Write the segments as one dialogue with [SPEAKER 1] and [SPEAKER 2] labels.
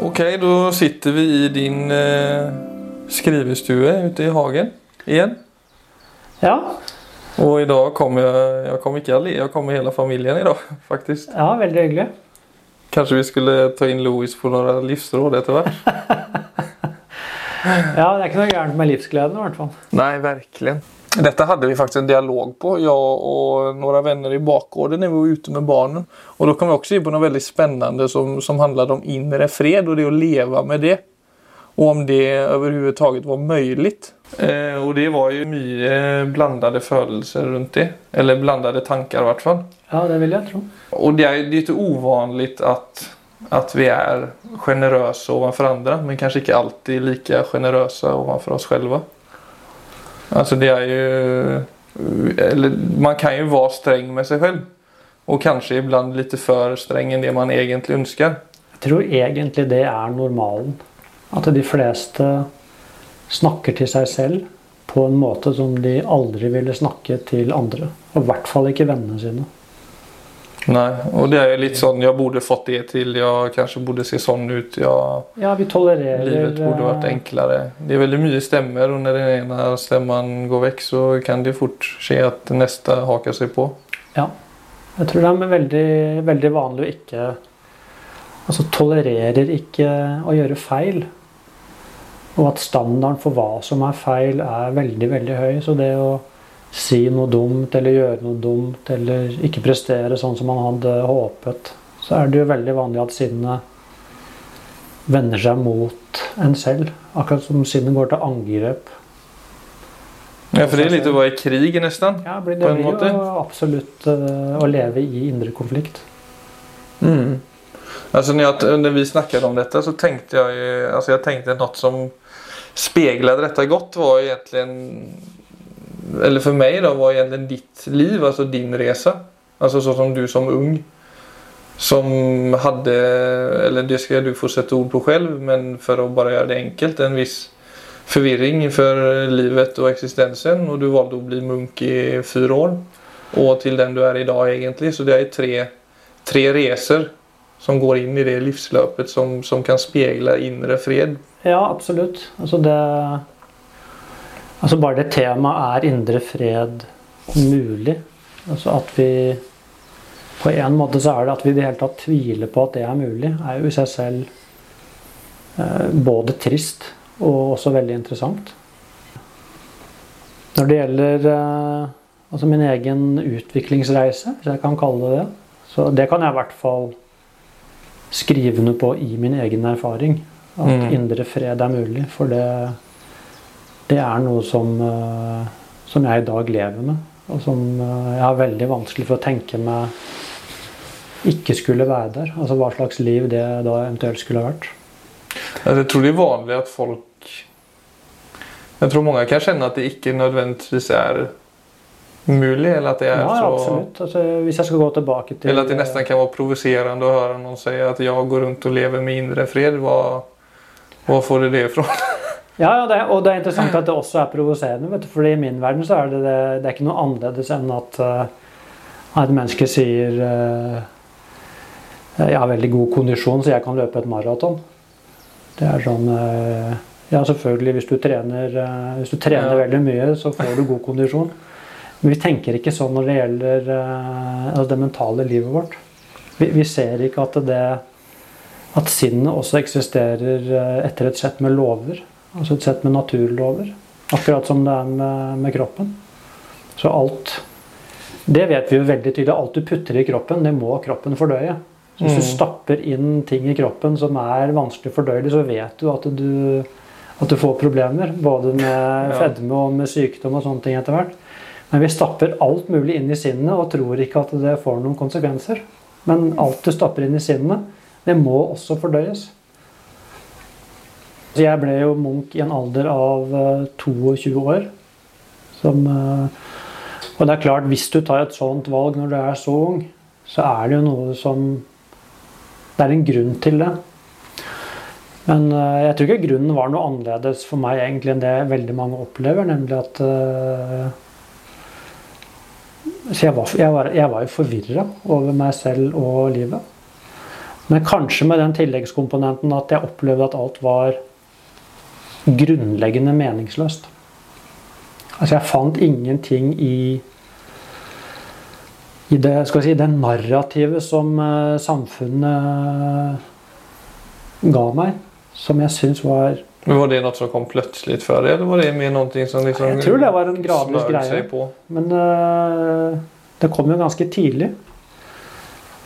[SPEAKER 1] Okej, da sitter vi i din eh, skrivestue ute i hagen igjen.
[SPEAKER 2] Ja,
[SPEAKER 1] Og i dag kommer jeg Jeg kommer ikke alene, jeg kommer hele familien i dag, faktisk.
[SPEAKER 2] ja veldig hyggelig.
[SPEAKER 1] Kanskje vi skulle ta inn Louis på noen livsråd etter hvert?
[SPEAKER 2] Ja, Det er ikke noe gærent med livsgleden i hvert fall.
[SPEAKER 1] Nei, virkelig. Dette hadde vi faktisk en dialog på, jeg og noen venner i bakgården när vi var ute med barnen. Og da kom vi også in på noe veldig spennende som, som handlet om indre fred og det å leve med det. Og om det overhodet var mulig. Eh, og det var jo mye blandade følelser rundt det. Eller blandade tanker, i hvert fall.
[SPEAKER 2] Ja, det vil jeg tro.
[SPEAKER 1] Og det er jo litt uvanlig att, att vi er sjenerøse overfor andre, men kanskje ikke alltid like sjenerøse overfor oss selv. Altså, det er jo Eller man kan jo være streng med seg selv. Og kanskje ibland lite for streng enn det man egentlig ønsker.
[SPEAKER 2] Jeg tror egentlig det er normalen. At de fleste snakker til seg selv på en måte som de aldri ville snakke til andre. Og i hvert fall ikke vennene sine.
[SPEAKER 1] Nej, och det är lite sån, jag borde fått det till, jag kanske borde se sånn ut, jag,
[SPEAKER 2] Ja, vi tolererer
[SPEAKER 1] livet borde
[SPEAKER 2] vært
[SPEAKER 1] enklere. Det er veldig mye stemmer, og når den ene stemmen går vekk, så kan det fort skje at neste haker seg på.
[SPEAKER 2] Ja. Jeg tror det er veldig, veldig vanlig å ikke Altså tolererer ikke å gjøre feil. Og at standarden for hva som er feil, er veldig, veldig høy. Så det å si noe dumt eller gjøre noe dumt eller ikke prestere sånn som man hadde håpet, så er det jo veldig vanlig at sinnet vender seg mot en selv. Akkurat som sinnet går til angrep.
[SPEAKER 1] Ja, for det er litt å være i krig nesten?
[SPEAKER 2] Ja, det
[SPEAKER 1] På en
[SPEAKER 2] blir jo absolutt eh, å leve i indre konflikt.
[SPEAKER 1] Mm. Altså, når, jeg, når, vi snakket om dette, så tenkte jeg, altså, jeg tenkte noe som speilet dette godt, var egentligen, eller för mig då, var egentligen ditt liv, alltså din resa. Alltså så som du som ung. Som hade, eller det ska du få sätta ord på själv, men för att bara göra det enkelt, en viss förvirring inför livet och existensen. Och du valde att bli munk i fyra år. Og til den du er i dag, egentlig. Så det er tre, tre resor som går inn i det livsløpet som, som kan speile indre fred.
[SPEAKER 2] Ja, absolutt. Altså det Altså bare det temaet er indre fred mulig. Altså at vi På en måte så er det at vi i det hele tatt tviler på at det er mulig, er jo i seg selv eh, både trist og også veldig interessant. Når det gjelder eh, altså min egen utviklingsreise, hvis jeg kan kalle det det, så det kan jeg i hvert fall skrive under på i min egen erfaring. At
[SPEAKER 1] Mm.
[SPEAKER 2] indre fred er mulig. For det, det er noe som, eh, som jeg i dag lever med. Og som eh, jeg har veldig vanskelig for å tenke meg ikke skulle være der. Altså hva slags liv det da eventuelt skulle ha vært.
[SPEAKER 1] Altså, jeg tror det er vanlig at folk Jeg tror mange kan kjenne at det ikke nødvendigvis er mulig, eller at det er
[SPEAKER 2] Ja,
[SPEAKER 1] så
[SPEAKER 2] absolutt. Altså, hvis jeg skal gå tilbake til
[SPEAKER 1] Eller at det nesten kan være provoserende å høre noen si at jeg går rundt og lever med indre fred. Hva, hva får du det fra?
[SPEAKER 2] Ja, ja det, og det er interessant at det også er provoserende. vet du, fordi i min verden så er det, det, det er ikke noe annerledes enn at uh, et menneske sier uh, Jeg har veldig god kondisjon, så jeg kan løpe et maraton. Det er sånn uh, Ja, selvfølgelig, hvis du trener, hvis du trener
[SPEAKER 1] Ja.
[SPEAKER 2] veldig mye, så får du god kondisjon. Men vi tenker ikke sånn når det gjelder altså det mentale livet vårt. Vi, vi ser ikke at det at sinnet også eksisterer etter et sett med lover. Altså et sett med naturlover. Akkurat som det er med, med kroppen. Så alt Det vet vi jo veldig tydelig. Alt du putter i kroppen, det må kroppen fordøye. Så hvis du
[SPEAKER 1] Mm.
[SPEAKER 2] stapper inn ting i kroppen som er vanskelig fordøyelig, så vet du at du, at du får problemer. Både med fedme og med sykdom og sånne ting etter hvert. Men vi stapper alt mulig inn i sinnet og tror ikke at det får noen konsekvenser. Men alt du stapper inn i sinnet, det må også fordøyes. Så jeg ble jo munk i en alder av eh, 22 år. Som, eh, og det er klart, hvis du tar et sånt valg når du er så ung, så er det jo noe som Det er en grunn til det. Men eh, jeg tror ikke grunnen var noe annerledes for meg egentlig enn det veldig mange opplever, nemlig at eh, Så jeg var, jeg var, jeg var jo forvirra over meg selv og livet. Men kanskje med den tilleggskomponenten at jeg opplevde at alt var grunnleggende meningsløst. Altså jeg fant ingenting i i det, skal si, det narrativet som eh, samfunnet ga meg, som jeg syns var
[SPEAKER 1] Men Var det noe som kom plutselig for deg, eller var det mer noe som liksom
[SPEAKER 2] Jeg tror det var en gradvis greie. Men uh, det kom jo ganske tidlig.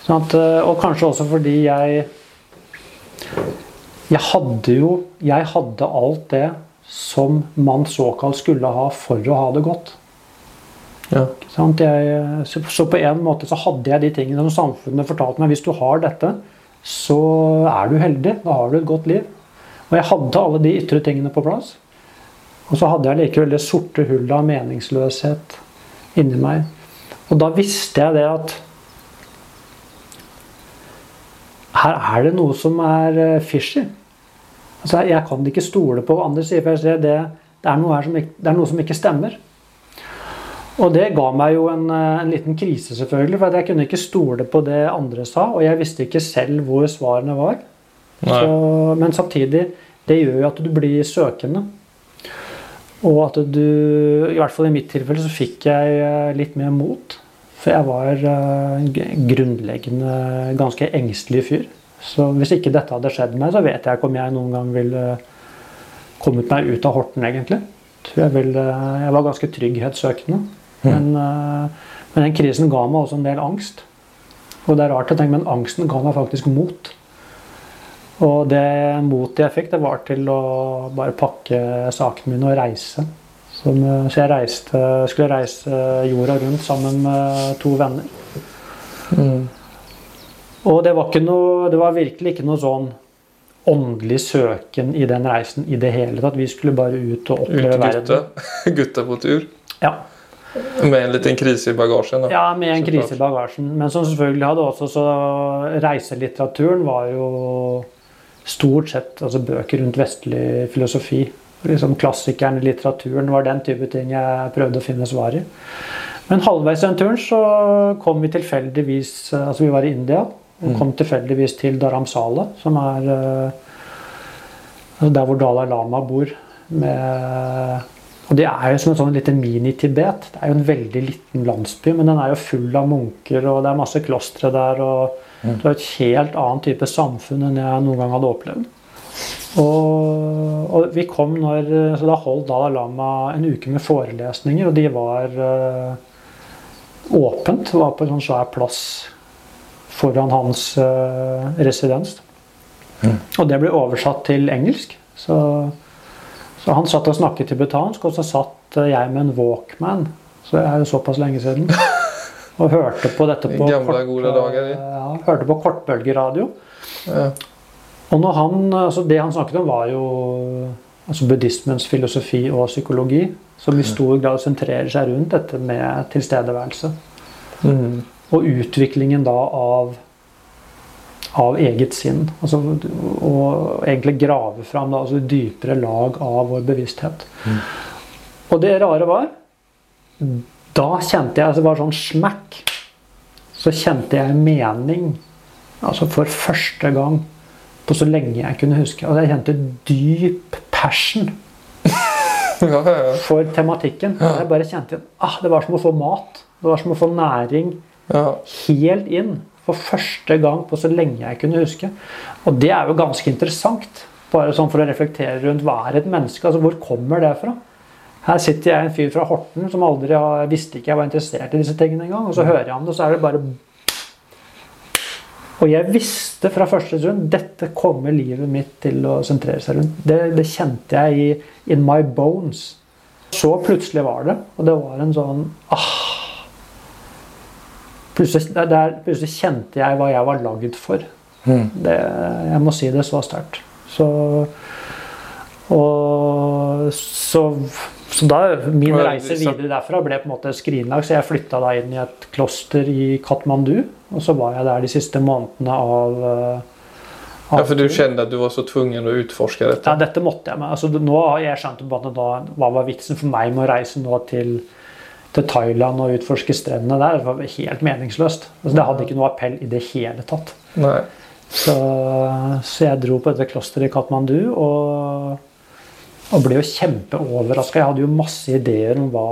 [SPEAKER 2] Sånn at, og kanskje også fordi jeg Jeg hadde jo Jeg hadde alt det som man såkalt skulle ha for å ha det godt.
[SPEAKER 1] Ja.
[SPEAKER 2] Jeg, så, så på en måte så hadde jeg de tingene som samfunnet fortalte meg. Hvis du har dette, så er du heldig. Da har du et godt liv. Og jeg hadde alle de ytre tingene på plass. Og så hadde jeg likevel det sorte hullet av meningsløshet inni meg. Og da visste jeg det at her er det noe som er eh, fishy. Altså, jeg kan ikke stole på hva andre sier, for jeg ser det, det, er noe her som ikke, det er noe som ikke stemmer. Og det ga meg jo en, eh, en liten krise, selvfølgelig, for jeg kunne ikke stole på det andre sa, og jeg visste ikke selv hvor svarene var. Så, men samtidig, det gjør jo at du blir søkende. Og at du, i hvert fall i mitt tilfelle, så fikk jeg eh, litt mer mot. For jeg var eh, grunnleggende ganske engstelig fyr. Så hvis ikke dette hadde skjedd meg, så vet jeg ikke om jeg noen gang ville kommet meg ut av Horten, egentlig. Jeg, ville, jeg var ganske trygghetssøkende. Men, eh, men den krisen ga meg også en del angst. Og det er rart å tenke, men angsten ga meg faktisk mot. Og det motet jeg fikk, det var til å bare pakke sakene mine og reise. Som, eh, så jeg reiste, skulle reise jorda rundt sammen med to venner.
[SPEAKER 1] Mm.
[SPEAKER 2] Og det var, ikke noe, det var virkelig ikke noe sånn åndelig søken i den reisen i det hele tatt. Vi skulle bare ut og
[SPEAKER 1] Ut
[SPEAKER 2] oppleve
[SPEAKER 1] gutta.
[SPEAKER 2] verden.
[SPEAKER 1] gutta på tur.
[SPEAKER 2] Ja.
[SPEAKER 1] Med en liten krise i bagasjen. Da.
[SPEAKER 2] Ja, med en krise i bagasjen. Men som selvfølgelig hadde også så Reiselitteraturen var jo stort sett altså bøker rundt vestlig filosofi. Liksom Klassikeren i litteraturen var den type ting jeg prøvde å finne svar i. Men halvveis i den turen så kom vi tilfeldigvis Altså vi var i India og kom tilfeldigvis til Dharamsala, som er eh, der hvor Dalai Lama bor. Med og Det er jo som en sånn liten mini-Tibet. Det er jo en veldig liten landsby, men den er jo full av munker, og det er masse klostre der. og Det er et helt annet type samfunn enn jeg noen gang hadde opplevd. Og, og vi kom når så Da holdt Dalai Lama en uke med forelesninger, og de var uh, åpent. Det var på en sånn svær plass foran hans uh, residens. Og det ble oversatt til engelsk. Så så han satt og snakket tibetansk, og så satt eh, jeg med en Walkman. Så det er jo såpass lenge siden. Og hørte på dette på,
[SPEAKER 1] dager,
[SPEAKER 2] ja, hørte på kortbølgeradio.
[SPEAKER 1] Ja.
[SPEAKER 2] Og når han, altså det han snakket om, var jo altså buddhismens filosofi og psykologi, som i stor grad sentrerer seg rundt dette med tilstedeværelse.
[SPEAKER 1] Mm.
[SPEAKER 2] Og utviklingen da av, av eget sinn. Altså, og egentlig grave fram da, altså dypere lag av vår bevissthet. Og det rare var Da kjente jeg altså det var sånn smekk. Så kjente jeg mening. Altså for første gang på så lenge jeg kunne huske. Altså jeg kjente dyp passion
[SPEAKER 1] Ja, ja, ja.
[SPEAKER 2] for tematikken. Jeg bare kjente ah, det var som å få mat. Det var som å få næring helt inn for første gang på så lenge jeg kunne huske. Og det er jo ganske interessant. Bare sånn for å reflektere rundt hva er et menneske? altså Hvor kommer det fra? Her sitter jeg en fyr fra Horten som aldri har, visste ikke jeg var interessert i disse tingene engang. Og så hører jeg om det, og så er det bare Og jeg visste fra første stund dette kommer livet mitt til å sentrere seg rundt. Det, det kjente jeg i in my bones. Så plutselig var det, og det var en sånn ah, Plutselig, der- plutselig kjente jeg hva jeg var lagd for.
[SPEAKER 1] Mm.
[SPEAKER 2] Det, jeg må si det så sterkt. Så Og så, så da Min reise videre derfra ble på en måte skrinlagt, så jeg flytta da inn i et kloster i Katmandu. Og så var jeg der de siste månedene av, eh, av
[SPEAKER 1] ja, for du kjente at du var så tvungen å utforske dette?
[SPEAKER 2] ja, dette måtte jeg med. Altså, nå har jeg skjønt da, hva var vitsen for meg med å reise nå til, til Thailand og utforske strendene der? Det var helt meningsløst. Altså, det hadde ikke noe appell i det hele tatt.
[SPEAKER 1] Nei.
[SPEAKER 2] Så, så jeg dro på dette klosteret i Katmandu og, og ble jo kjempeoverraska. Jeg hadde jo masse ideer om hva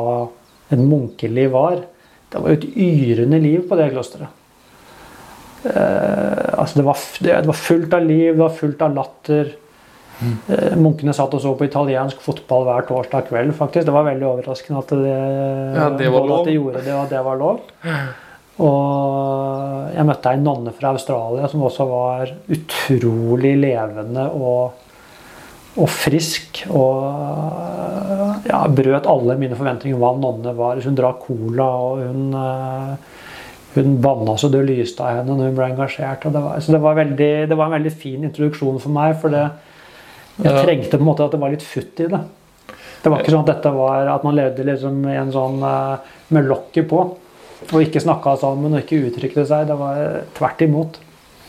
[SPEAKER 2] et munkeliv var. Det var jo et yrende liv på det klosteret. Eh, altså det, var, det, var, fullt av liv, det var fullt av latter. Mm. Eh, munkene satt og så på italiensk fotball hver torsdag kveld. faktisk. Det var veldig overraskende at det,
[SPEAKER 1] ja, det var lov.
[SPEAKER 2] De gjorde det, og det var lov. Og jeg møtte ei nonne fra Australia som også var utrolig levende og, og frisk. Og ja, brøt alle mine forventninger om hva nonne var. Hun drakk cola, og hun, eh, hun banna så det lyste av henne når hun ble engasjert. Det var, så det var, veldig, det var, en veldig fin introduksjon for meg, for det, jeg trengte på en måte at det var litt futt i det. Det var ikke sånn at dette var at man levde liksom i en sånn eh, med lokket på. Og ikke snakka sammen og ikke uttrykte seg. Det var tvert imot.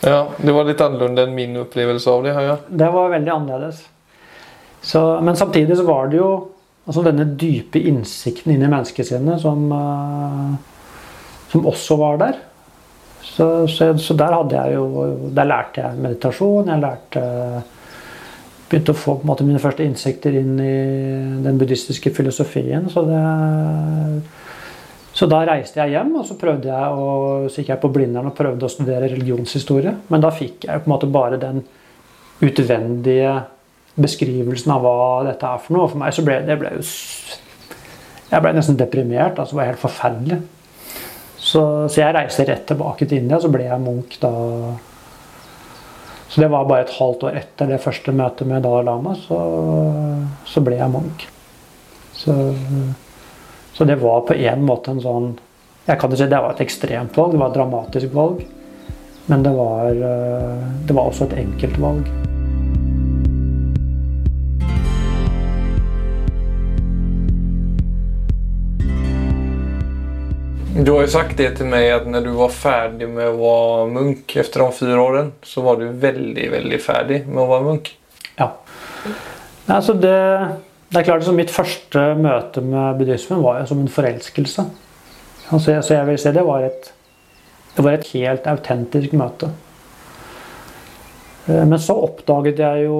[SPEAKER 1] Ja, Det var litt annerledes enn min opplevelse av det. Ja.
[SPEAKER 2] Det var veldig annerledes. Så, men samtidig så var det jo altså denne dype innsikten inn i menneskesinnet som, uh, som også var der. Så, så, så, der hadde jeg jo Der lærte jeg meditasjon. Jeg lærte begynte å få måte, mine første innsikter inn i den buddhistiske filosofien. Så det så da reiste jeg hjem og så prøvde jeg å, så gikk jeg på Blindern og prøvde å studere religionshistorie. Men da fikk jeg på en måte bare den utvendige beskrivelsen av hva dette er for noe. Og for meg så ble det ble jo Jeg ble nesten deprimert. altså Det var helt forferdelig. Så, så, jeg reiste rett tilbake til India, så ble jeg munk da. Så det var bare et halvt år etter det første møtet med Dalai Lama, så, så ble jeg munk. Så så det var på en måte en sånn Jeg kan ikke si det var et ekstremt valg, det var et dramatisk valg. Men det var, eh, det var også et enkelt valg.
[SPEAKER 1] Du har jo sagt det til meg at når du var ferdig med å være munk etter de fire årene, så var du veldig, veldig ferdig med å være munk.
[SPEAKER 2] Ja. Altså det det er klart, at Mitt første møte med buddhismen var som en forelskelse. Altså, så jeg vil si det var et, det var et helt autentisk møte. Eh, men så oppdaget jeg jo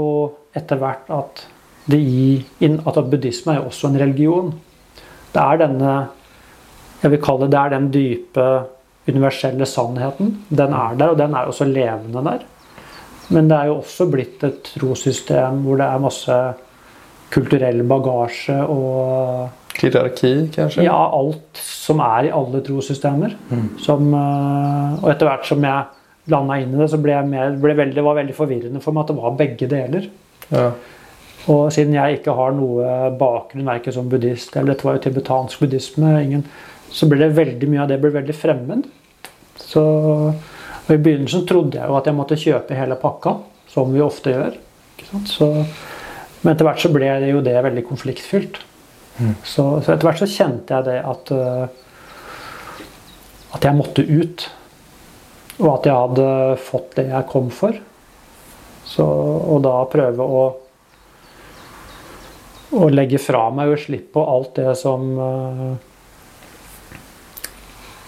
[SPEAKER 2] etter hvert at, i, at buddhisme er jo også en religion. Det er denne jeg vil kalle det, det er den dype, universelle sannheten. Den er der, og den er også levende der. Men det er jo også blitt et trossystem hvor det er masse kulturell bagasje og
[SPEAKER 1] Hierarki, kanskje?
[SPEAKER 2] Ja, alt som er i alle trossystemer. Mm. Eh, og etter hvert som jeg landa inn i det, så ble, jeg mer, ble veldig, var veldig forvirrende for meg at det var begge deler. Ja. Og siden jeg ikke har noe bakgrunn verken som buddhist eller dette var jo tibetansk buddhisme, ingen, så ble det veldig mye av det ble veldig fremmed. Så, og I begynnelsen trodde jeg jo at jeg måtte kjøpe hele pakka, som vi ofte gjør. Så men etter hvert så ble det jo det veldig konfliktfylt. Mm. Så, så, etter hvert så kjente jeg det at uh, at jeg måtte ut. Og at jeg hadde fått det jeg kom for. Så, og da prøve å, å legge fra meg og slippe på alt det som uh,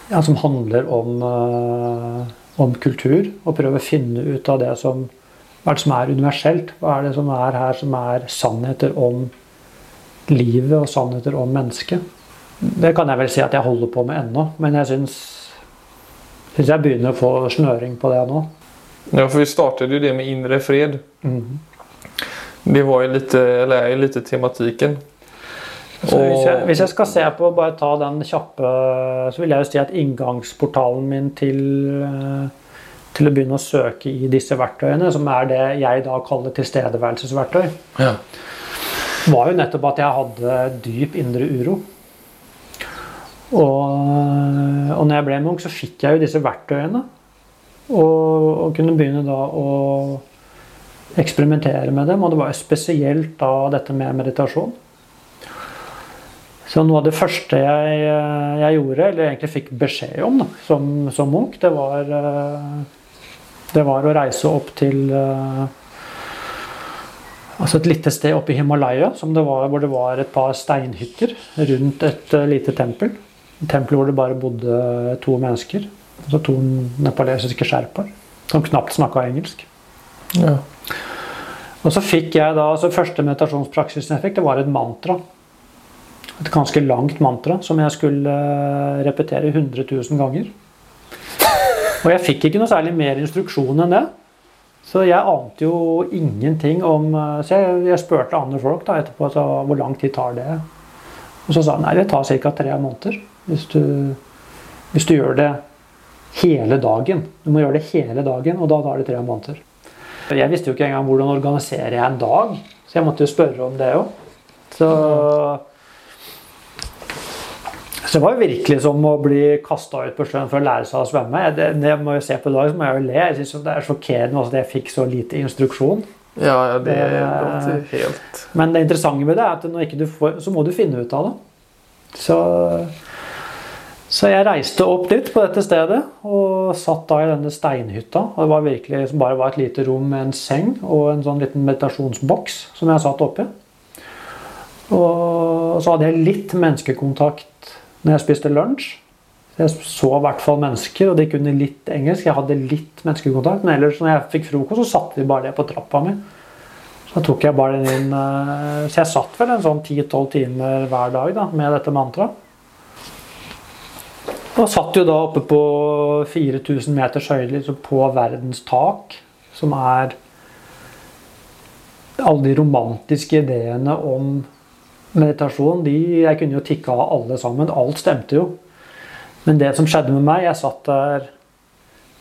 [SPEAKER 2] ja, som handler om, uh, om kultur. Og prøve å finne ut av det som hva er det som er universelt? Hva er det som er her som er sannheter om livet og sannheter om mennesket? Det kan jeg vel si at jeg holder på med ennå, men jeg syns, jeg begynner å få snøring på det nå.
[SPEAKER 1] Ja, for vi startet jo det med indre fred. Mm. Det var jo litt, eller er jo litt tematikken.
[SPEAKER 2] Så hvis, jeg, hvis, jeg, skal se på, bare ta den kjappe, så vil jeg jo si at inngangsportalen min til uh, til å begynne å søke i disse verktøyene, som er det jeg da kaller tilstedeværelsesverktøy, ja. var jo nettopp at jeg hadde dyp indre uro. Og, og når jeg ble munk, så fikk jeg jo disse verktøyene. Og, og, kunne begynne da å eksperimentere med dem. Og det var jo spesielt da dette med meditasjon. Så noe av det første jeg, jeg gjorde, eller egentlig fikk beskjed om da, som, som munk, det var det var å reise opp til uh, altså et lite sted oppe i Himalaya det var, hvor det var et par steinhytter rundt et lite tempel. Et tempel hvor det bare bodde to mennesker. Altså to nepalesiske sherpaer. som knapt snakka engelsk.
[SPEAKER 1] Ja.
[SPEAKER 2] Og så fikk jeg da, altså Første meditasjonspraksisen jeg fikk, det var et mantra. Et ganske langt mantra som jeg skulle eh, repetere 100 000 ganger. Og jeg fikk ikke noe særlig mer instruksjon enn det. Så jeg ante jo ingenting om eh, Så jeg, jeg spurte andre folk da etterpå så, hvor lang tid tar det. Og så sa han nei, det tar ca. tre måneder. Hvis du, hvis du gjør det hele dagen. Du må gjøre det hele dagen, og da tar det tre måneder. Jeg visste jo ikke engang hvordan organiserer jeg en dag, så jeg måtte jo spørre om det òg. Så det var virkelig som å bli kasta ut på sjøen for å lære seg å svømme. Det, det må jeg se på i dag, så må jeg jo le. Jeg synes Det er sjokkerende at jeg fikk så lite instruksjon.
[SPEAKER 1] Ja, ja, det
[SPEAKER 2] Det-
[SPEAKER 1] låter helt
[SPEAKER 2] Men det interessante med det er at når ikke du får, så må du finne ut av det. Så, så jeg reiste opp dit på dette stedet og satt da i denne steinhytta. Og det var virkelig som bare var et lite rom med en seng og en sånn liten meditasjonsboks som jeg satt oppi. Og så hadde jeg litt menneskekontakt når jeg spiste lunsj. Jeg så i hvert fall mennesker, og de kunne litt engelsk. Jeg hadde litt menneskekontakt, men ellers når jeg fikk frokost, så satte de bare det på trappa mi. Så tok jeg bare den inn eh, Så jeg satt vel en sånn 10-12 timer hver dag da, med dette mantraet. Og satt jo da oppe på 4000 meters høyde, liksom på verdens tak, som er alle de romantiske ideene om meditasjon. De, jeg kunne jo tikke av alle sammen. Alt stemte jo. Men det som skjedde med meg Jeg satt der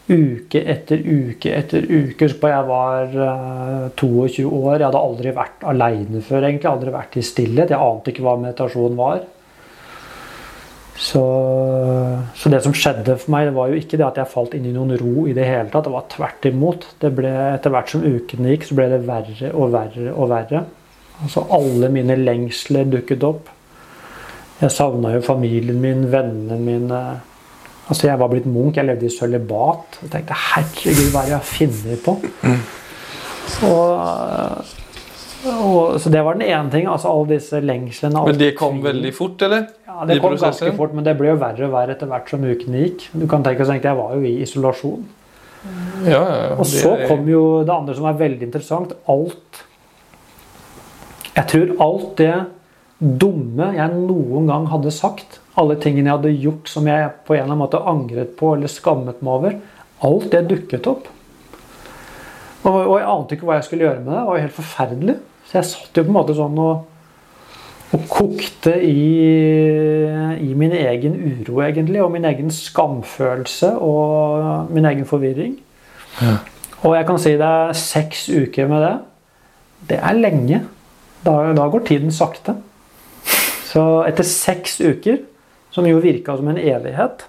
[SPEAKER 2] uke etter uke etter uke. Husk på jeg var eh, 22 år. Jeg hadde aldri vært aleine før. egentlig, Aldri vært i stillhet. Jeg ante ikke hva meditasjon var. Så, så det som skjedde for meg, det var jo ikke det at jeg falt inn i noen ro i det hele tatt. Det var tvert imot. Det ble, etter hvert som ukene gikk, så ble det verre og verre og verre. Altså Alle mine lengsler dukket opp. Jeg savna jo familien min, vennene mine. Altså Jeg var blitt munk, jeg levde i sølibat. Jeg tenkte herregud, hva er det jeg har funnet på? Og, og, så det var den ene ting. Altså alle disse lengslene.
[SPEAKER 1] Men det kom veldig fort, eller?
[SPEAKER 2] Ja, det
[SPEAKER 1] i
[SPEAKER 2] kom
[SPEAKER 1] prosessen?
[SPEAKER 2] ganske fort, men det ble jo verre og verre etter hvert som ukene gikk. Du kan tenke deg Jeg var jo i isolasjon.
[SPEAKER 1] Ja, ja.
[SPEAKER 2] Og så kom jo det andre som er veldig interessant. Alt Jeg tror alt det dumme jeg noen gang hadde sagt, alle tingene jeg hadde gjort som jeg på en eller annen måte angret på eller skammet meg over, alt det dukket opp. Og, og jeg ante ikke hva jeg skulle gjøre med det. Det var jo helt forferdelig. Så jeg satt jo på en måte sånn og, og kokte i, i min egen uro, egentlig. Og min egen skamfølelse og min egen forvirring. Og jeg kan si det er seks uker med det. Det er lenge. Da, da går tiden sakte. Så etter seks uker, som jo virka som en evighet,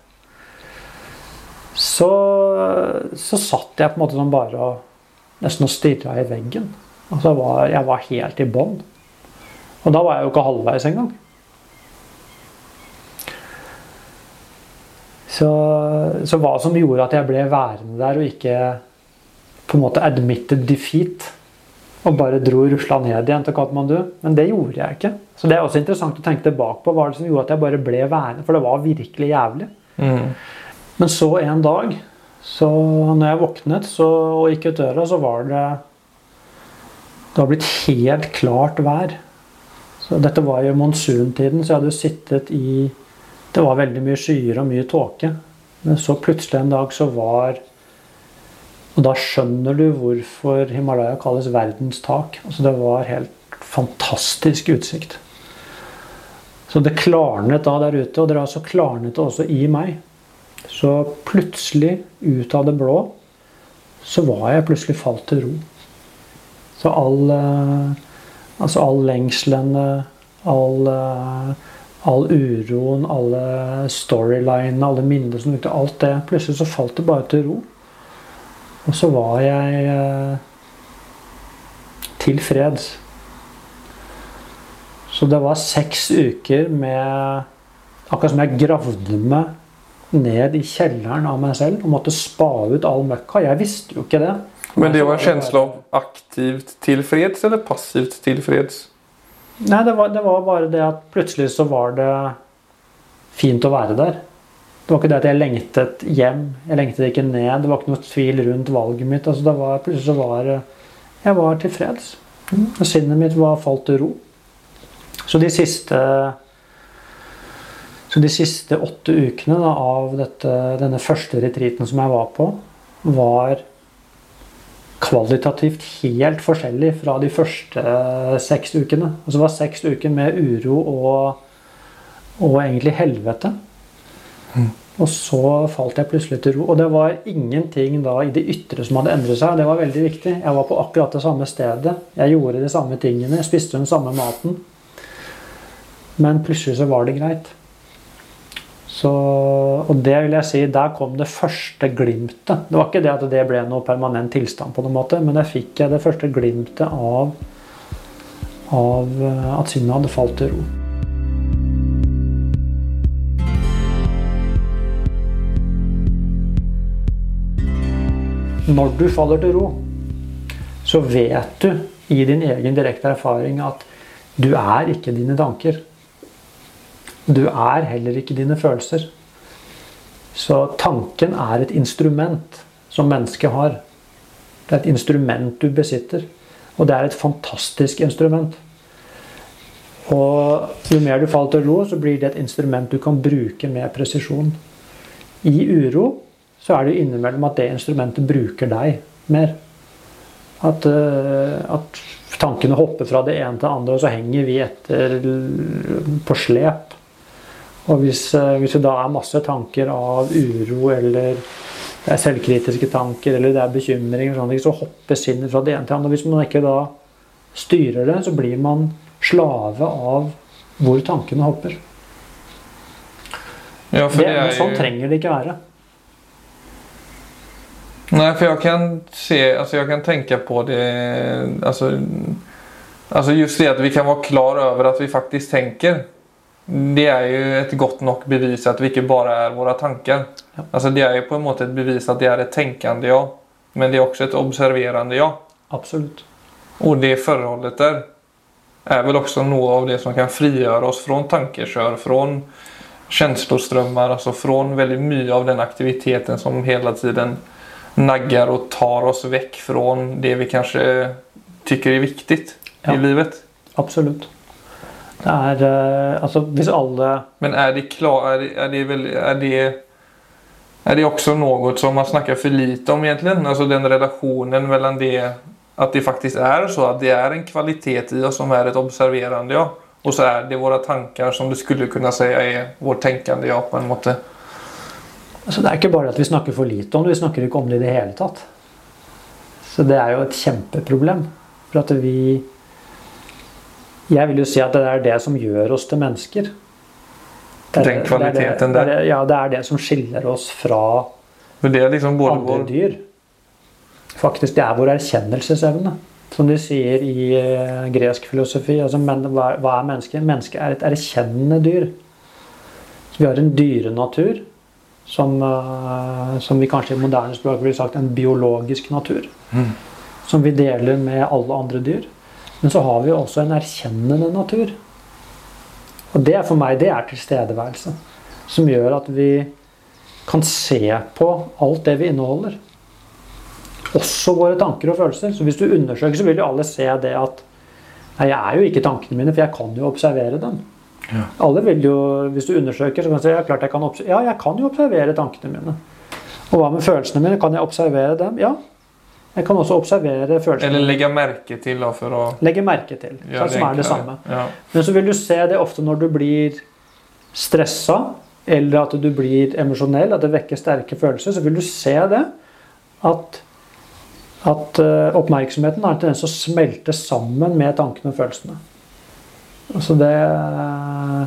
[SPEAKER 2] så, så satt jeg på en måte som bare og nesten og stirra i veggen. Altså jeg var, jeg var helt i bånn. Og da var jeg jo ikke halvveis engang. Så, så hva som gjorde at jeg ble værende der og ikke på en måte admitted defeat og bare dro rusla ned igjen til Katmandu. Men det gjorde jeg ikke. Så det er også interessant å tenke tilbake på. Hva det som gjorde at jeg bare ble værende? For det var virkelig jævlig.
[SPEAKER 1] Mm.
[SPEAKER 2] Men så en dag, så når jeg våknet så, og gikk ut døra, så var det Det var blitt helt klart vær. Så dette var jo monsuntiden, så jeg hadde jo sittet i Det var veldig mye skyer og mye tåke. Men så plutselig en dag så var Og da skjønner du hvorfor Himalaya kalles verdens tak. Altså det var helt fantastisk utsikt. Så det klarnet da der ute, og det har så klarnet også i meg. Så plutselig, ut av det blå, så var jeg plutselig falt til ro. Så all, eh, altså all lengselen, all, eh, all uroen, alle storylinene, alle minnene som dukte, alt det Plutselig så falt det bare til ro. Og så var jeg eh, tilfreds. Så det var seks uker med Akkurat som jeg gravde meg ned i kjelleren av meg selv og måtte spa ut all møkka. Jeg visste jo ikke det.
[SPEAKER 1] Men det var en følelse av aktivt tilfreds eller passivt tilfreds?
[SPEAKER 2] Nei, det var, det var bare det at plutselig så var det fint å være der. Det var ikke det at jeg lengtet hjem. Jeg lengtet ikke ned. Det var ikke noe tvil rundt valget mitt. Altså, det var, plutselig så var jeg var tilfreds. Sinnet mitt var falt til ro. Så de siste så de siste åtte ukene da, av dette, denne første retreaten som jeg var på, var kvalitativt helt forskjellig fra de første seks ukene. Altså det var seks uker med uro og, og egentlig helvete. Mm. Og så falt jeg plutselig til ro. Og det var ingenting da i det ytre som hadde endret seg. Det var veldig viktig. Jeg var på akkurat det samme stedet. Jeg gjorde de samme tingene. Jeg spiste den samme maten. Men plutselig så var det greit. Så, og det vil jeg si, der kom det første glimtet. Det var ikke det at det ble noe permanent tilstand, på noen måte, men der fikk jeg det første glimtet av, av eh, at sinnet hadde falt til ro. Når du faller til ro, så vet du i din egen direkte erfaring at du er ikke dine tanker. Du er heller ikke dine følelser. Så tanken er et instrument som mennesket har. Det er et instrument du besitter. Og det er et fantastisk instrument. Og jo mer du faller til ro, så blir det et instrument du kan bruke med presisjon. I uro så er det innimellom at det instrumentet bruker deg mer. At, uh, at tankene hopper fra det ene til det andre, og så henger vi etter på slep. Og hvis, eh, hvis, det da er masse tanker av uro eller det er selvkritiske tanker eller det er bekymring, så hopper sinnet fra det ene til det andre. Hvis man ikke da styrer det, så blir man slave av hvor tankene hopper.
[SPEAKER 1] Ja, det, det
[SPEAKER 2] sånn trenger det ikke være.
[SPEAKER 1] Nei, for jeg kan se, altså jeg kan tenke på det altså, alltså just det at vi kan være klar over at vi faktisk tenker det er jo et godt nok bevis at vi ikke bare er våre tanker. Ja. Altså det er jo på en måte et bevis at det er et tenkende ja, men det er også et observerende ja.
[SPEAKER 2] Absolutt.
[SPEAKER 1] Og det forholdet der er vel også noe av det som kan frigjøre oss fra tankekjør, fra kjenslostrømmer, altså fra veldig mye av den aktiviteten som hele tiden nagger og tar oss vekk fra det vi kanskje tycker er viktig ja. i livet.
[SPEAKER 2] Absolutt. Det er uh, Altså, hvis alle
[SPEAKER 1] Men er det klar Er det, er det, vel, er det är det også noe som man snakker for lite om, egentlig? Alltså den relasjonen mellom det at det faktisk er så at det er en kvalitet i oss som er et observerende ja, og så er det våre tanker som du skulle kunne si er vårt tenkende ja, på en måte.
[SPEAKER 2] Altså, det er ikke bare at vi snakker for lite om det, vi snakker ikke om det i det hele tatt. Så det er jo et kjempeproblem. For at vi jeg vil jo si at det er det som gjør oss til mennesker.
[SPEAKER 1] Det er, Den kvaliteten
[SPEAKER 2] der? Ja, det er det som skiller oss fra
[SPEAKER 1] liksom
[SPEAKER 2] andre dyr. Faktisk, det er vår erkjennelsesevne. Som de sier i uh, gresk filosofi. Altså, men, hva, er mennesket? Mennesket er et erkjennende dyr. Vi har en dyrenatur som, uh, som vi kanskje i moderne språk ville sagt en biologisk natur. Mm. Som vi deler med alle andre dyr. Men så har vi også en erkjennende natur. Og det for meg det er tilstedeværelse. Som gjør at vi kan se på alt det vi inneholder. Også våre tanker og følelser. Så hvis du undersøker, så vil jo alle se det at Nei, jeg er jo ikke tankene mine, for jeg kan jo observere dem. Ja. Alle vil jo, Hvis du undersøker, så kan du si ja, klart jeg kan, ja, jeg kan jo observere tankene mine. Og hva med følelsene mine? Kan jeg observere dem? Ja, jeg kan også observere følelsene.
[SPEAKER 1] Eller legge merke til. Da, for å
[SPEAKER 2] Legge merke til, ja, som er det samme. Ja. Men så vil du se det ofte når du blir stressa, eller at du blir emosjonell, at det vekker sterke følelser, så vil du se det at, at uh, oppmerksomheten har en tendens til å smelte sammen med tankene og følelsene. Altså det uh,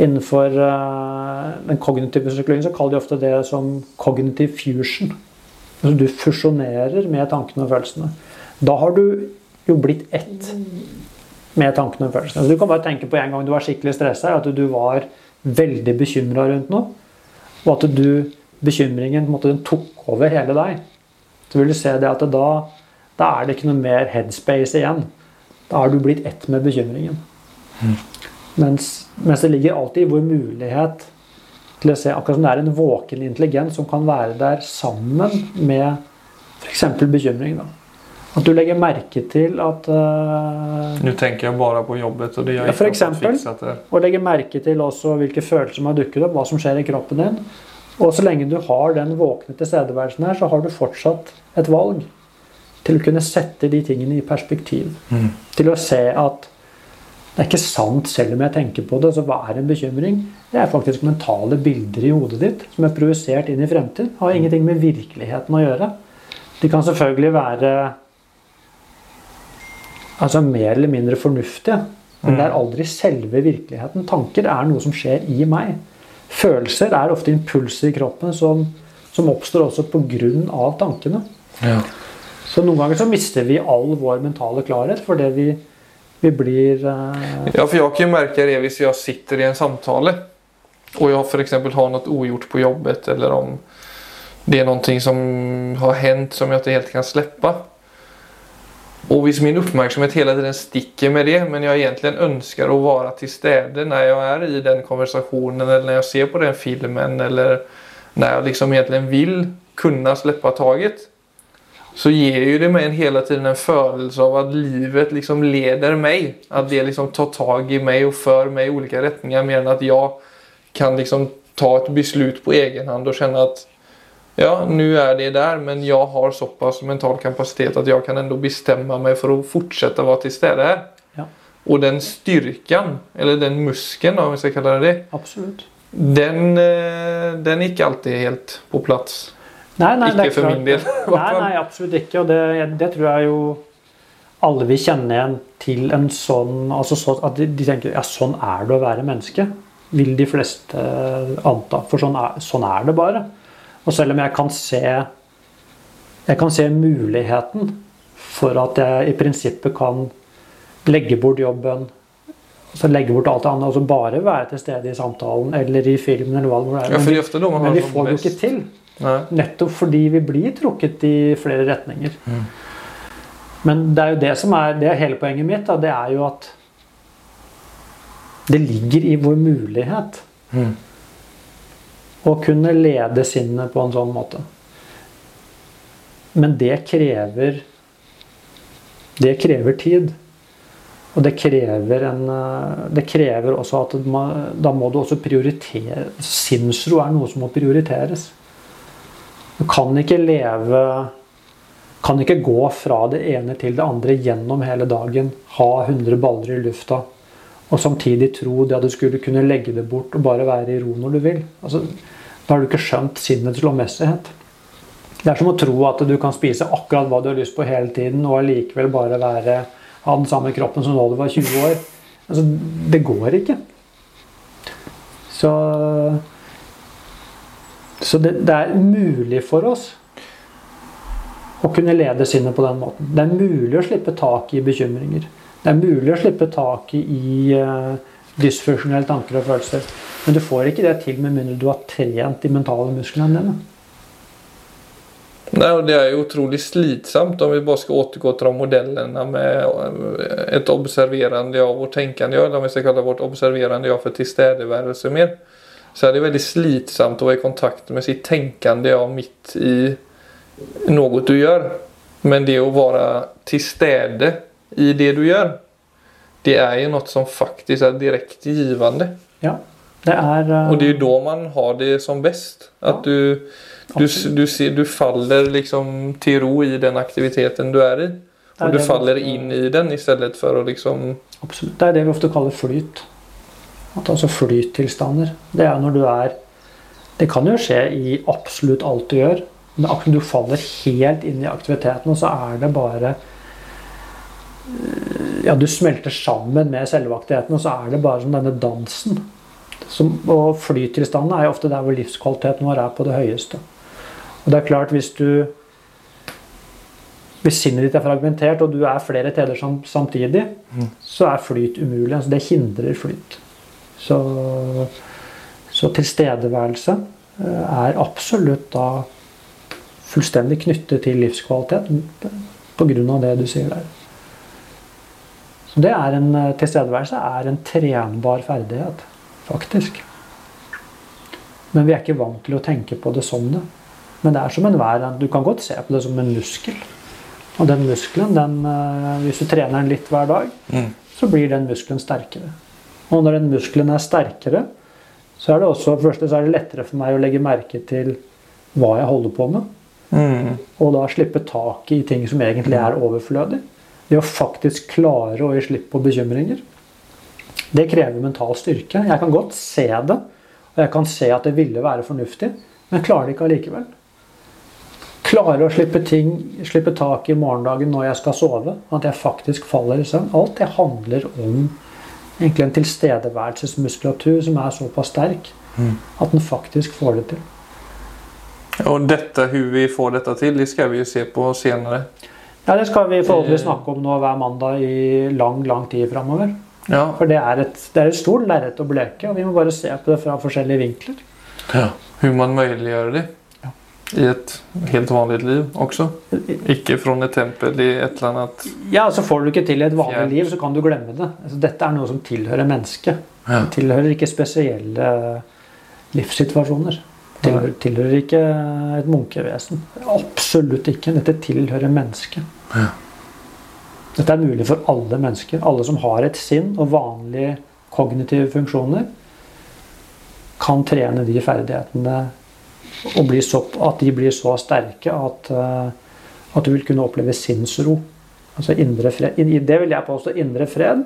[SPEAKER 2] Innenfor uh, den kognitive psykologien så kaller de ofte det som cognitive fusion. Altså du fusjonerer med tankene og følelsene. Da har du jo blitt ett med tankene og følelsene. Altså du kan bare tenke på en gang du var skikkelig stressa, at du var veldig bekymra rundt noe. Og at du, bekymringen måte, den tok over hele deg. Så vil du se det at da, da er det ikke noe mer headspace igjen. Da har du blitt ett med bekymringen. Mm. Mens, mens, det ligger alltid i vår mulighet til å se akkurat som det er en våken intelligens som kan være der sammen med f.eks. bekymring. da. At du legger merke til at uh,
[SPEAKER 1] Nå tenker jeg bare på jobbet. og det
[SPEAKER 2] ja, for eksempel, Og legger merke til også hvilke følelser som har dukket opp, hva som skjer i kroppen din. Og så lenge du har den våkne tilstedeværelsen her, så har du fortsatt et valg til å kunne sette de tingene i perspektiv. Mm. Til å se at det er ikke sant selv om jeg tenker på det. Så hva er en bekymring? Det er faktisk mentale bilder i hodet ditt som er projisert inn i fremtid. Har ingenting med virkeligheten å gjøre. De kan selvfølgelig være altså mer eller mindre fornuftige. Men det er mm. aldri selve virkeligheten. Tanker er noe som skjer i meg. Følelser er ofte impulser i kroppen som, som oppstår også pga. tankene. Ja. Så noen ganger så mister vi all vår mentale klarhet fordi vi, vi blir uh...
[SPEAKER 1] Ja, for jeg kan jo merke det hvis jeg sitter i en samtale og jeg f.eks. har noe ugjort på jobbet, eller om det er noe som har hendt som jeg ikke helt kan slippe og hvis min oppmerksomhet hele tiden stikker med det, men jeg egentlig ønsker å være til stede når jeg er i den konversasjonen, eller når jeg ser på den filmen, eller når jeg liksom egentlig vil kunne slippe taget, så ger ju det meg hele tiden en følelse av at livet liksom leder meg. At det liksom tar tag i meg og för meg i olika retninger, mer enn at jeg kan liksom ta et beslut på egen hand og kjenne at ja, nå er det der, men jeg har såpass mental kapacitet at jeg kan ändå bestemme meg for å fortsette å være til stede. Ja. Og den styrkan, eller den muskeln om vi skal kalle det det,
[SPEAKER 2] Absolut.
[SPEAKER 1] Den, eh, den är inte alltid helt på plass.
[SPEAKER 2] Nei, nei,
[SPEAKER 1] ikke for min del.
[SPEAKER 2] nei, nei, absolutt ikke. Og det, det, tror jeg jo alle vil kjenne igjen til en sånn altså så, At de, de, tenker ja, sånn er det å være menneske. Vil de fleste anta. For sånn er, sånn er det bare. Og selv om jeg kan se jeg kan se muligheten for at jeg i prinsippet kan legge bort jobben, altså legge bort alt det andre, altså bare være til stede i samtalen eller i filmen. eller hva det er.
[SPEAKER 1] Ja, men,
[SPEAKER 2] men vi får det jo ikke til. Nei. Nettopp fordi vi blir trukket i flere retninger. Mm. Men det er jo det som er, det er hele poenget mitt. Da, det er jo at det ligger i vår mulighet. Mm å kunne lede sinnet på en sånn måte. Men det krever Det krever tid. Og det krever, en, det krever også at man, da må du også prioritere Sinnsro er noe som må prioriteres. Du kan ikke leve Kan ikke gå fra det ene til det andre gjennom hele dagen. Ha 100 baller i lufta og samtidig tro det at du skulle kunne legge det bort og bare være i ro når du vil. Altså, da har du ikke skjønt sinnets lovmessighet. Det er som å tro at du kan spise akkurat hva du har lyst på hele tiden, og allikevel bare være, ha den samme kroppen som da du var 20 år. Altså, det går ikke. Så, så det, det er mulig for oss å kunne lede sinnet på den måten. Det er mulig å slippe tak i bekymringer. Det er mulig å slippe tak i uh, dysfunksjonelle tanker og følelser. Men du får ikke det til med mindre du har trent de mentale musklene dine.
[SPEAKER 1] Nei, og Det er jo utrolig slitsomt om vi bare skal återgå til modellene med et observerende av og tenkende ja, eller om vi skal kalle vårt observerende ja for tilstedeværelse mer. Så er det veldig slitsamt å være i kontakt med sitt tenkende ja midt i noe du gjør. Men det å være til stede i det du gjør, det er jo noe som faktisk er direkte givende.
[SPEAKER 2] Ja, det er uh...
[SPEAKER 1] Og det er jo da man har det som best. At ja. du, du, du, ser, du, faller liksom til ro i den aktiviteten du er i. Og du faller ofte... inn i den i stedet for å liksom
[SPEAKER 2] Absolutt. Det er det vi ofte kaller flyt. At altså flyttilstander. Det er når du er Det kan jo skje i absolutt alt du gjør. Men akkurat du faller helt inn i aktiviteten, og så er det bare ja, du smelter sammen med selve aktiviteten, og så er det bare som denne dansen. Som, og flytilstanden er jo ofte der hvor livskvaliteten vår er på det høyeste. Og det er klart, hvis du hvis sinnet ditt er fragmentert, og du er flere steder samtidig, mm. så er flyt umulig. Altså det hindrer flyt. Så, så tilstedeværelse eh, er absolutt da fullstendig knyttet til livskvalitet pga. det du sier der. Så det er en eh, tilstedeværelse er en trenbar ferdighet, faktisk. Men vi er ikke vant til å tenke på det som det. Men det er som enhver Du kan godt se på det som en muskel. Og den muskelen, den, eh, hvis du trener den litt hver dag,
[SPEAKER 1] Mm.
[SPEAKER 2] så blir den muskelen sterkere. Og når den muskelen er sterkere, så er det også for det er det lettere for meg å legge merke til hva jeg holder på med.
[SPEAKER 1] Mm.
[SPEAKER 2] Og da slippe tak i ting som egentlig er overflødig. Det å faktisk klare å gi slipp på bekymringer. Det krever mental styrke. Jeg kan godt se det, og jeg kan se at det ville være fornuftig, men klarer det ikke allikevel. Klare å slippe ting, slippe tak i morgendagen når jeg skal sove. At jeg faktisk faller i søvn. Alt det handler om egentlig en tilstedeværelsesmuskulatur som er såpass sterk at den faktisk får det til.
[SPEAKER 1] Og dette, hvordan vi får dette til, det skal vi jo se på senere.
[SPEAKER 2] Ja, Det skal vi forhåpentligvis
[SPEAKER 1] Eh.
[SPEAKER 2] snakke om nå hver mandag i lang lang tid framover.
[SPEAKER 1] Ja.
[SPEAKER 2] For det er et, det er et stort lerret å bleke, og vi må bare se på det fra forskjellige vinkler.
[SPEAKER 1] Ja, Hvordan man muliggjør det i et helt vanlig liv også? Ikke fra et tempel i et eller annet
[SPEAKER 2] Ja, så Får du ikke til i et vanlig liv, så kan du glemme det. Altså, dette er noe som tilhører mennesket.
[SPEAKER 1] Ja.
[SPEAKER 2] Det tilhører ikke spesielle livssituasjoner. Tilhører, tilhører ikke et munkevesen. Absolutt ikke. Dette tilhører mennesket.
[SPEAKER 1] Ja.
[SPEAKER 2] Dette er mulig for alle mennesker. Alle som har et sinn og vanlige kognitive funksjoner, kan trene de ferdighetene og bli så, at de blir så sterke at, eh, at du vil kunne oppleve sinnsro. Altså indre fred. Det vil jeg påstå indre fred.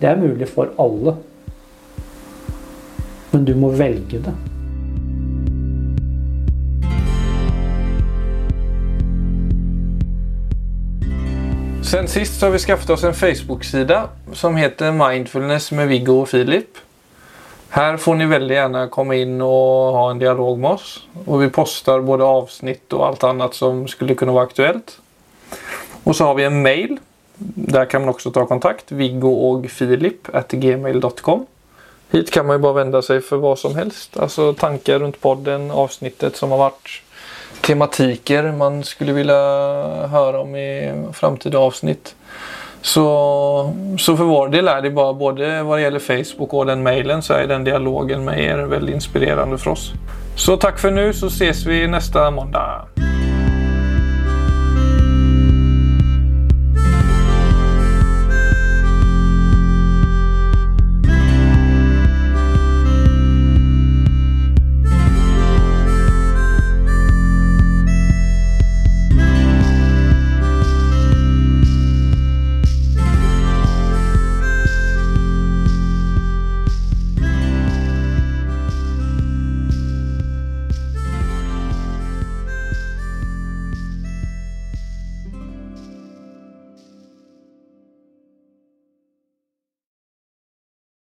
[SPEAKER 2] Det er mulig for alle. Men du må velge det.
[SPEAKER 1] Sen sist så har vi skaffet oss en Facebook-sida som heter Mindfulness med Viggo og Filip. Här får ni väldigt gärna komma in och ha en dialog med oss. Och vi postar både avsnitt och allt annat som skulle kunna vara aktuellt. Och så har vi en mail. Där kan man också ta kontakt. Viggo och Filip gmail.com. Hit kan man ju bara vända sig för vad som helst. Alltså tankar runt podden, avsnittet som har varit tematiker man skulle vilja höra om i framtida avsnitt. Så, så for vår del er det bare, både det gjelder Facebook og den mailen så er den dialogen med er väldigt inspirerende for oss. Så takk for nu så ses vi nästa måndag.